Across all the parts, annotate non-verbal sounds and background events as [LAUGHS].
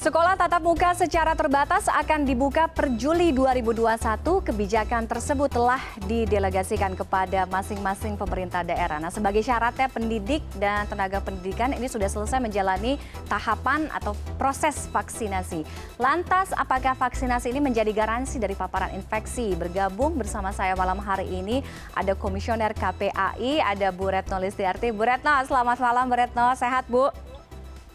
Sekolah tatap muka secara terbatas akan dibuka per Juli 2021. Kebijakan tersebut telah didelegasikan kepada masing-masing pemerintah daerah. Nah, sebagai syaratnya pendidik dan tenaga pendidikan ini sudah selesai menjalani tahapan atau proses vaksinasi. Lantas, apakah vaksinasi ini menjadi garansi dari paparan infeksi? Bergabung bersama saya malam hari ini ada Komisioner KPAI, ada Bu Retno Listiarti. Bu Retno, selamat malam Bu Retno, sehat Bu?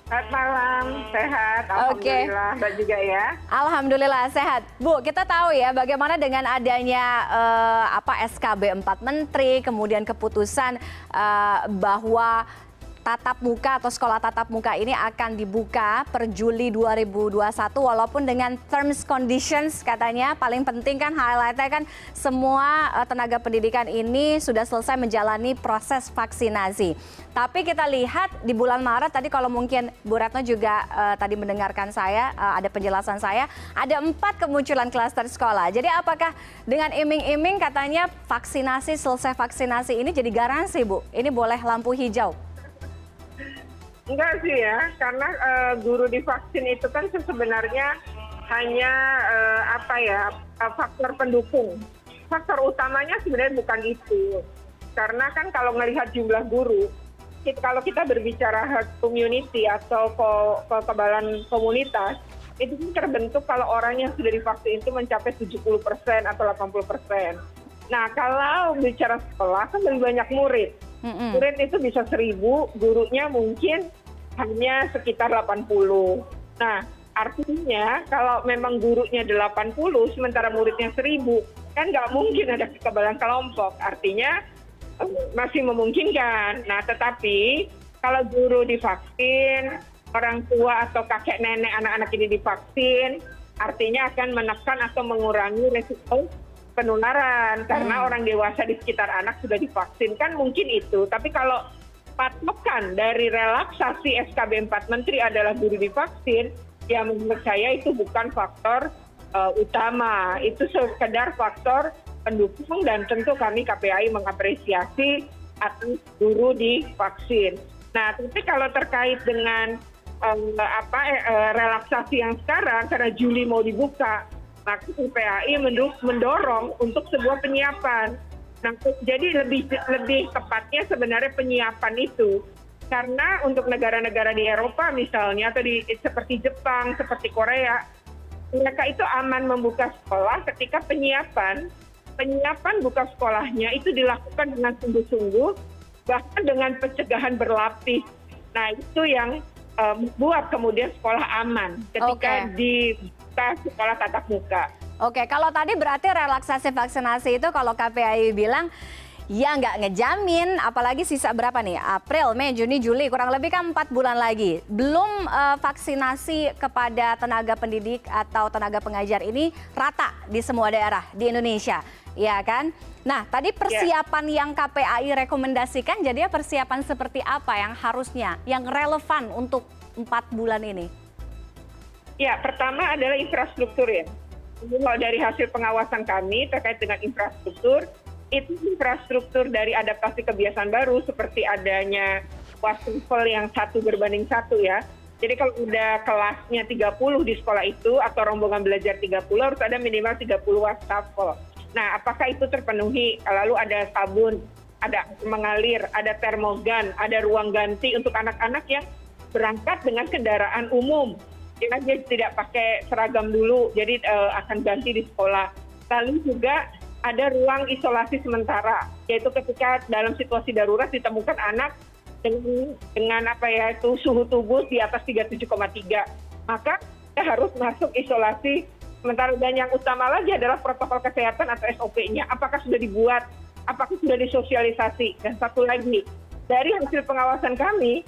Selamat malam, sehat. Alhamdulillah, okay. Mbak juga ya. Alhamdulillah sehat. Bu, kita tahu ya bagaimana dengan adanya uh, apa SKB 4 Menteri, kemudian keputusan uh, bahwa tatap muka atau sekolah tatap muka ini akan dibuka per Juli 2021 walaupun dengan terms conditions katanya paling penting kan highlightnya kan semua uh, tenaga pendidikan ini sudah selesai menjalani proses vaksinasi. Tapi kita lihat di bulan Maret tadi kalau mungkin Bu Retno juga uh, tadi mendengarkan saya uh, ada penjelasan saya ada empat kemunculan klaster sekolah. Jadi apakah dengan iming-iming katanya vaksinasi selesai vaksinasi ini jadi garansi Bu? Ini boleh lampu hijau? Enggak sih ya karena uh, guru divaksin itu kan sebenarnya hanya uh, apa ya uh, faktor pendukung. Faktor utamanya sebenarnya bukan itu. Karena kan kalau melihat jumlah guru kalau kita berbicara herd community atau kekebalan komunitas itu kan terbentuk kalau orang yang sudah divaksin itu mencapai 70% atau 80%. Nah, kalau bicara sekolah kan lebih banyak murid murid itu bisa seribu gurunya mungkin hanya sekitar 80 nah artinya kalau memang gurunya 80 sementara muridnya seribu kan nggak mungkin ada kekebalan kelompok. Artinya eh, masih memungkinkan. Nah tetapi kalau guru divaksin orang tua atau kakek nenek anak-anak ini divaksin artinya akan menekan atau mengurangi resiko penularan. Karena hmm. orang dewasa di sekitar anak sudah divaksin. Kan mungkin itu. Tapi kalau patokan dari relaksasi skb empat menteri adalah guru divaksin ya menurut saya itu bukan faktor uh, utama. Itu sekedar faktor pendukung dan tentu kami KPAI mengapresiasi atas guru divaksin. Nah tapi kalau terkait dengan um, apa eh, relaksasi yang sekarang karena Juli mau dibuka maka UPAI mendorong untuk sebuah penyiapan. Nah, jadi lebih lebih tepatnya sebenarnya penyiapan itu karena untuk negara-negara di Eropa misalnya atau di seperti Jepang, seperti Korea, mereka itu aman membuka sekolah ketika penyiapan penyiapan buka sekolahnya itu dilakukan dengan sungguh-sungguh bahkan dengan pencegahan berlapis. Nah, itu yang um, buat kemudian sekolah aman ketika okay. di sekolah tatap muka. Oke, kalau tadi berarti relaksasi vaksinasi itu kalau KPAI bilang ya nggak ngejamin, apalagi sisa berapa nih? April, Mei, Juni, Juli, kurang lebih kan empat bulan lagi. Belum uh, vaksinasi kepada tenaga pendidik atau tenaga pengajar ini rata di semua daerah di Indonesia, ya kan? Nah, tadi ya. persiapan yeah. yang KPAI rekomendasikan, jadi persiapan seperti apa yang harusnya, yang relevan untuk empat bulan ini? Ya pertama adalah infrastruktur ya. Kalau dari hasil pengawasan kami terkait dengan infrastruktur itu infrastruktur dari adaptasi kebiasaan baru seperti adanya wastafel yang satu berbanding satu ya. Jadi kalau udah kelasnya 30 di sekolah itu atau rombongan belajar 30 harus ada minimal 30 wastafel nah apakah itu terpenuhi? Lalu ada sabun ada mengalir ada termogan ada ruang ganti untuk anak anak yang berangkat dengan kendaraan umum dia tidak pakai seragam dulu jadi uh, akan ganti di sekolah. Lalu juga ada ruang isolasi sementara yaitu ketika dalam situasi darurat ditemukan anak dengan, apa ya itu suhu tubuh di atas 37,3 maka dia harus masuk isolasi sementara. Dan yang utama lagi adalah protokol kesehatan atau SOP-nya apakah sudah dibuat? Apakah sudah disosialisasi? Dan satu lagi dari hasil pengawasan kami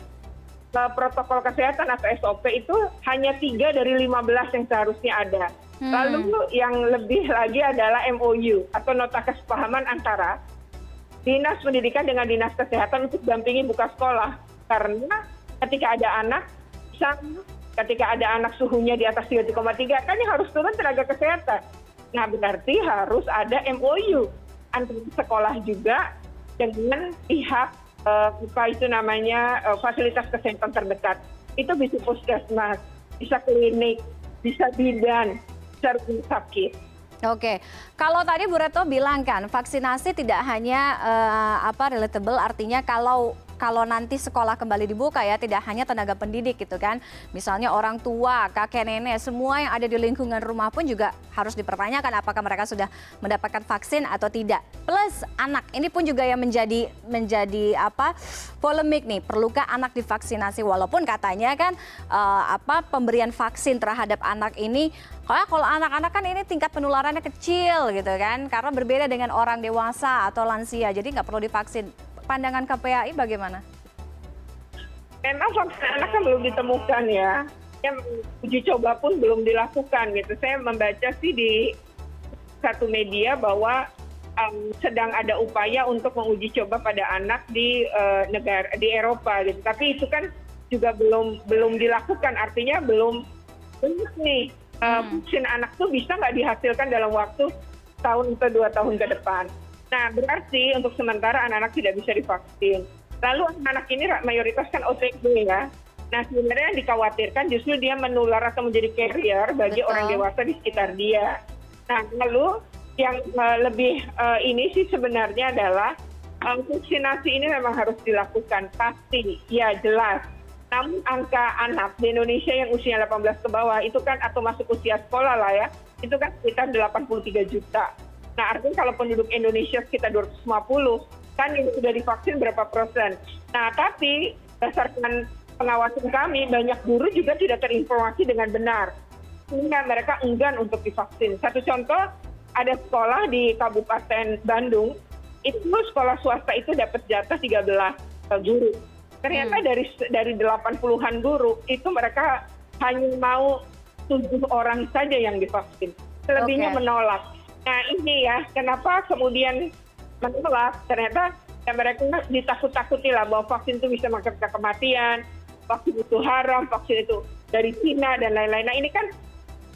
protokol kesehatan atau sop itu hanya tiga dari lima belas yang seharusnya ada. Hmm. lalu yang lebih [LAUGHS] lagi adalah mou atau nota kesepahaman antara dinas pendidikan dengan dinas kesehatan untuk dampingi buka sekolah. Karena ketika ada anak ketika ada anak suhunya di atas 3,3 kan yang harus turun tenaga kesehatan. Nah berarti harus ada MOU antara sekolah juga dengan pihak Eh, apa itu namanya eh, fasilitas kesehatan terdekat itu bisa puskesmas bisa klinik, bisa bidan, bisa rumah sakit. Oke, kalau tadi Bu Reto bilang kan vaksinasi tidak hanya uh, apa relatable, artinya kalau kalau nanti sekolah kembali dibuka ya tidak hanya tenaga pendidik gitu kan. Misalnya orang tua kakek nenek semua yang ada di lingkungan rumah pun juga harus dipertanyakan apakah mereka sudah mendapatkan vaksin atau tidak. Plus anak ini pun juga yang menjadi menjadi apa polemik nih. Perlukah anak divaksinasi? Walaupun katanya kan uh, apa pemberian vaksin terhadap anak ini kalau anak-anak kan ini tingkat penularannya kecil gitu kan. Karena berbeda dengan orang dewasa atau lansia jadi nggak perlu divaksin pandangan KPAI bagaimana? Memang vaksin anak kan belum ditemukan ya. Yang uji coba pun belum dilakukan gitu. Saya membaca sih di satu media bahwa um, sedang ada upaya untuk menguji coba pada anak di uh, negara di Eropa gitu. Tapi itu kan juga belum belum dilakukan. Artinya belum belum nih uh, vaksin anak tuh bisa nggak dihasilkan dalam waktu tahun atau dua tahun ke depan nah berarti untuk sementara anak anak tidak bisa divaksin. Lalu anak anak ini mayoritas kan otg ya. Nah sebenarnya yang dikhawatirkan justru dia menular atau menjadi carrier bagi Betul. orang dewasa di sekitar dia. Nah lalu yang uh, lebih uh, ini sih sebenarnya adalah um, vaksinasi ini memang harus dilakukan pasti. Ya jelas. Namun angka anak di Indonesia yang usianya 18 ke bawah itu kan atau masuk usia sekolah lah ya itu kan sekitar 83 juta nah artinya kalau penduduk indonesia sekitar 250 kan ini sudah divaksin berapa persen? Nah tapi berdasarkan pengawasan kami banyak guru juga tidak terinformasi dengan benar. Sehingga mereka enggan untuk divaksin. Satu contoh ada sekolah di Kabupaten Bandung itu sekolah swasta itu dapat jatah 13 guru. Ternyata hmm. dari dari 80-an guru itu mereka hanya mau tujuh orang saja yang divaksin. Selebihnya okay. menolak nah ini ya kenapa kemudian menolak? Ternyata ya mereka ditakut-takuti lah bahwa vaksin itu bisa mengakibatkan kematian vaksin itu haram vaksin itu dari Cina dan lain-lain. Nah ini kan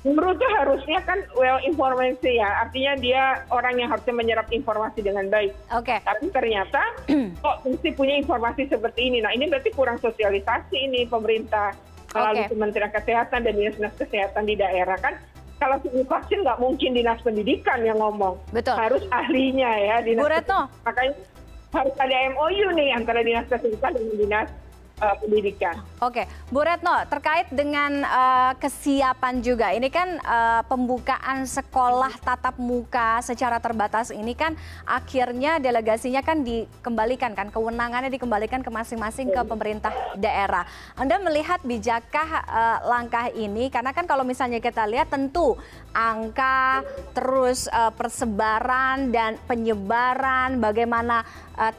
guru tuh harusnya kan well informasi ya. Artinya dia orang yang harusnya menyerap informasi dengan baik. Oke. Okay. tapi ternyata [CLEARS THROAT] kok mesti punya informasi seperti ini? Nah ini berarti kurang sosialisasi ini pemerintah. Melalui okay. Kementerian Kesehatan dan Dinas Kesehatan di daerah kan kalau ini vaksin nggak mungkin dinas pendidikan yang ngomong Betul. harus ahlinya ya dinas Bu Retno. makanya harus ada MOU nih antara dinas kesehatan dan dinas pendidikan. Oke, Bu Retno, terkait dengan uh, kesiapan juga, ini kan uh, pembukaan sekolah tatap muka secara terbatas ini kan akhirnya delegasinya kan dikembalikan kan, kewenangannya dikembalikan ke masing-masing ke pemerintah daerah. Anda melihat bijakkah uh, langkah ini? Karena kan kalau misalnya kita lihat tentu angka, terus uh, persebaran dan penyebaran, bagaimana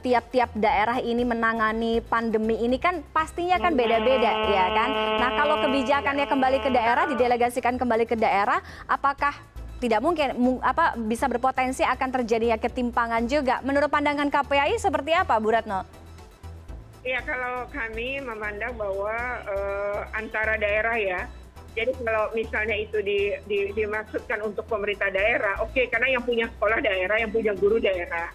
tiap-tiap uh, daerah ini menangani pandemi ini kan pastinya kan beda-beda ya kan. Nah kalau kebijakannya kembali ke daerah, didelegasikan kembali ke daerah, apakah tidak mungkin apa bisa berpotensi akan terjadinya ketimpangan juga. Menurut pandangan KPAI seperti apa, Bu Ratno? Ya kalau kami memandang bahwa uh, antara daerah ya, jadi kalau misalnya itu di, di, dimaksudkan untuk pemerintah daerah, oke okay, karena yang punya sekolah daerah, yang punya guru daerah.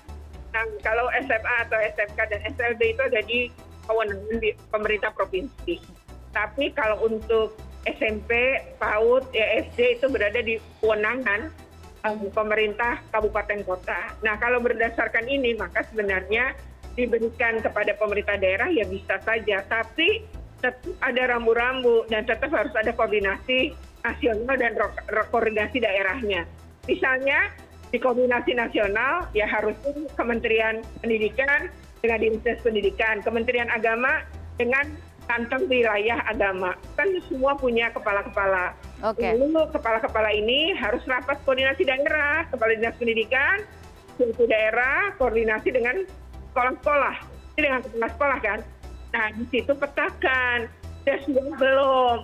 Nah kalau SMA atau SMK dan SLB itu ada di kewenangan di pemerintah provinsi. Tapi kalau untuk SMP, PAUD, ESD itu berada di kewenangan um, pemerintah kabupaten kota. Nah kalau berdasarkan ini maka sebenarnya diberikan kepada pemerintah daerah ya bisa saja. Tapi tetap ada rambu-rambu dan tetap harus ada koordinasi nasional dan koordinasi daerahnya. Misalnya di koordinasi nasional ya harus Kementerian Pendidikan dengan dinas pendidikan kementerian agama dengan kantong wilayah agama. Kan semua punya kepala kepala okay. lalu kepala kepala ini harus rapat koordinasi daerah kepala dinas pendidikan suatu daerah koordinasi dengan sekolah-sekolah. Ini dengan kepala sekolah kan? Nah di situ petakan. Sudah sudah belum.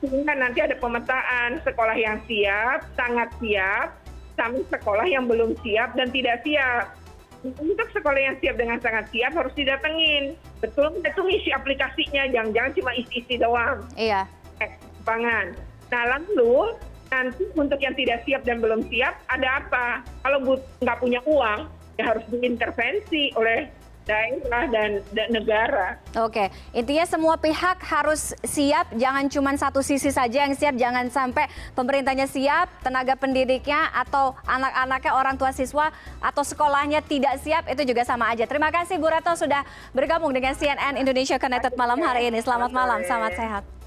Sehingga nanti ada pemetaan sekolah yang siap sangat siap sampai sekolah yang belum siap dan tidak siap untuk sekolah yang siap dengan sangat siap harus didatengin. Betul itu isi aplikasinya? Jangan jangan cuma isi isi doang. Iya. Eh, pangan nah lalu nanti untuk yang tidak siap dan belum siap ada apa? Kalau nggak punya uang ya harus diintervensi oleh daerah dan, dan negara. Oke, intinya semua pihak harus siap, jangan cuma satu sisi saja yang siap, jangan sampai pemerintahnya siap, tenaga pendidiknya atau anak-anaknya orang tua siswa atau sekolahnya tidak siap, itu juga sama aja. Terima kasih Bu Reto sudah bergabung dengan CNN Indonesia Connected malam hari ini. Selamat malam, selamat sehat.